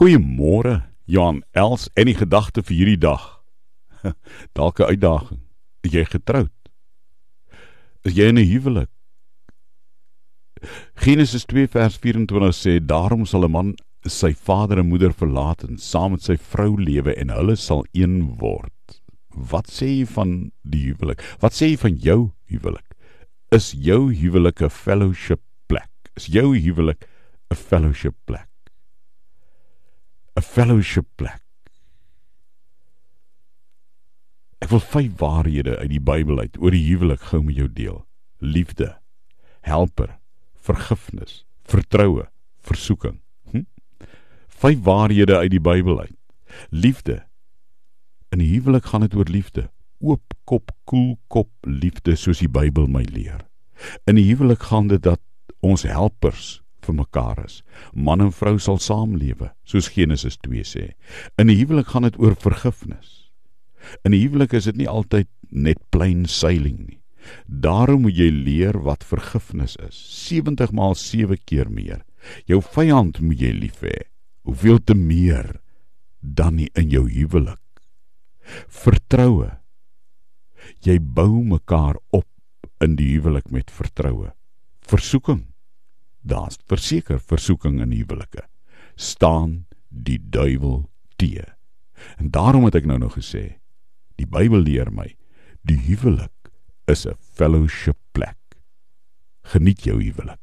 Goeiemôre, Johan Els en die gedagte vir hierdie dag. Dalk 'n uitdaging. Is jy getroud? Is jy in 'n huwelik? Genesis 2 vers 24 sê daarom sal 'n man sy vader en moeder verlaat en saam met sy vrou lewe en hulle sal een word. Wat sê jy van die huwelik? Wat sê jy van jou huwelik? Is jou huwelik 'n fellowship plek? Is jou huwelik 'n fellowship plek? 'n fellowship plek. Ek wil vyf waarhede uit die Bybel uit oor die huwelik gou met jou deel. Liefde, helper, vergifnis, vertroue, versoeking. Hm? Vyf waarhede uit die Bybel uit. Liefde. In die huwelik gaan dit oor liefde. Oop kop, koel kop liefde soos die Bybel my leer. In die huwelik gaan dit dat ons helpers vir mekaar is. Man en vrou sal saamlewe, soos Genesis 2 sê. In 'n huwelik gaan dit oor vergifnis. In 'n huwelik is dit nie altyd net plain sailing nie. Daarom moet jy leer wat vergifnis is. 70 maal 7 keer meer. Jou vyand moet jy lief hê. Hoeveel te meer dan nie in jou huwelik. Vertroue. Jy bou mekaar op in die huwelik met vertroue. Versoeking daar's verseker versoeking in huwelike. Staan die duiwel te en daarom het ek nou nog gesê die Bybel leer my die huwelik is 'n fellowship plek. Geniet jou huwelik